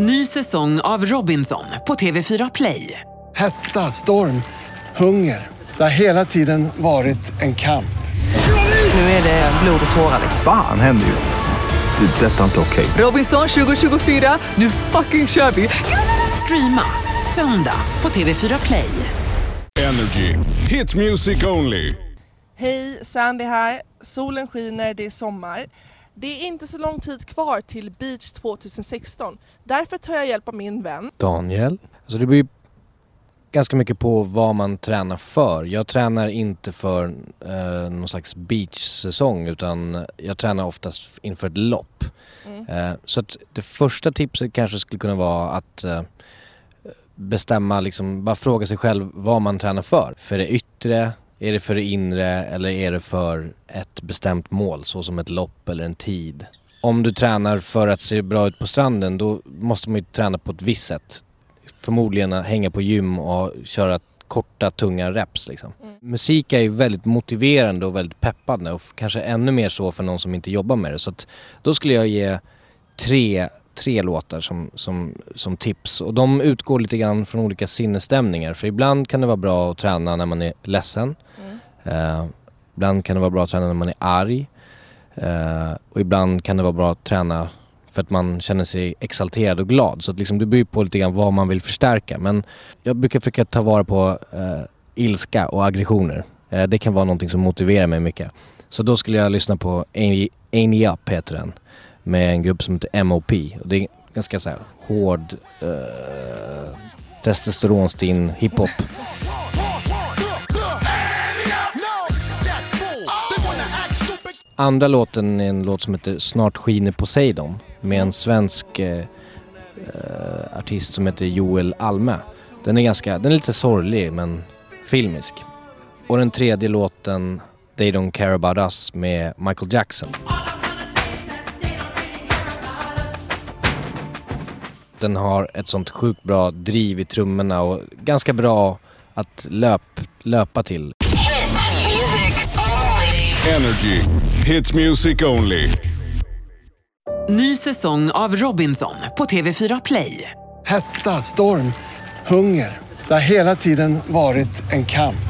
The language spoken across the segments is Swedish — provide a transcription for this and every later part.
Ny säsong av Robinson på TV4 Play. Hetta, storm, hunger. Det har hela tiden varit en kamp. Nu är det blod och tårar. Fan händer just nu. Det. är Detta är inte okej. Robinson 2024, nu fucking kör vi! Streama söndag på TV4 Play. Energy. Hit music only. Hej, Sandy här. Solen skiner, det är sommar. Det är inte så lång tid kvar till Beach 2016. Därför tar jag hjälp av min vän. Daniel. Alltså det beror ju ganska mycket på vad man tränar för. Jag tränar inte för eh, någon slags beachsäsong utan jag tränar oftast inför ett lopp. Eh, så att det första tipset kanske skulle kunna vara att eh, bestämma, liksom, bara fråga sig själv vad man tränar för. För det yttre, är det för det inre eller är det för ett bestämt mål så som ett lopp eller en tid? Om du tränar för att se bra ut på stranden då måste man ju träna på ett visst sätt. Förmodligen att hänga på gym och köra korta tunga reps liksom. Musik är ju väldigt motiverande och väldigt peppande och kanske ännu mer så för någon som inte jobbar med det. Så att då skulle jag ge tre, tre låtar som, som, som tips och de utgår lite grann från olika sinnesstämningar. För ibland kan det vara bra att träna när man är ledsen. Eh, ibland kan det vara bra att träna när man är arg. Eh, och ibland kan det vara bra att träna för att man känner sig exalterad och glad. Så att liksom det beror på lite grann vad man vill förstärka. Men jag brukar försöka ta vara på eh, ilska och aggressioner. Eh, det kan vara någonting som motiverar mig mycket. Så då skulle jag lyssna på Ain't Up heter den. Med en grupp som heter MOP. Och det är ganska så här hård eh, testosteronstinn hiphop. Andra låten är en låt som heter Snart skiner Poseidon med en svensk uh, artist som heter Joel Alme. Den är ganska, den är lite sorglig men filmisk. Och den tredje låten They Don't Care About Us med Michael Jackson. Den har ett sånt sjukt bra driv i trummorna och ganska bra att löp, löpa till. Energy. Hit music only. Ny säsong av Robinson på TV4 Play. Hetta, storm, hunger. Det har hela tiden varit en kamp.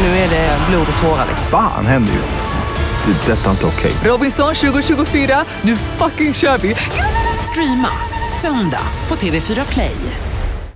Nu är det blod och tårar. Fan händer just nu. Det. är Detta är inte okej. Robinson 2024, nu fucking kör vi! Streama söndag på TV4 Play.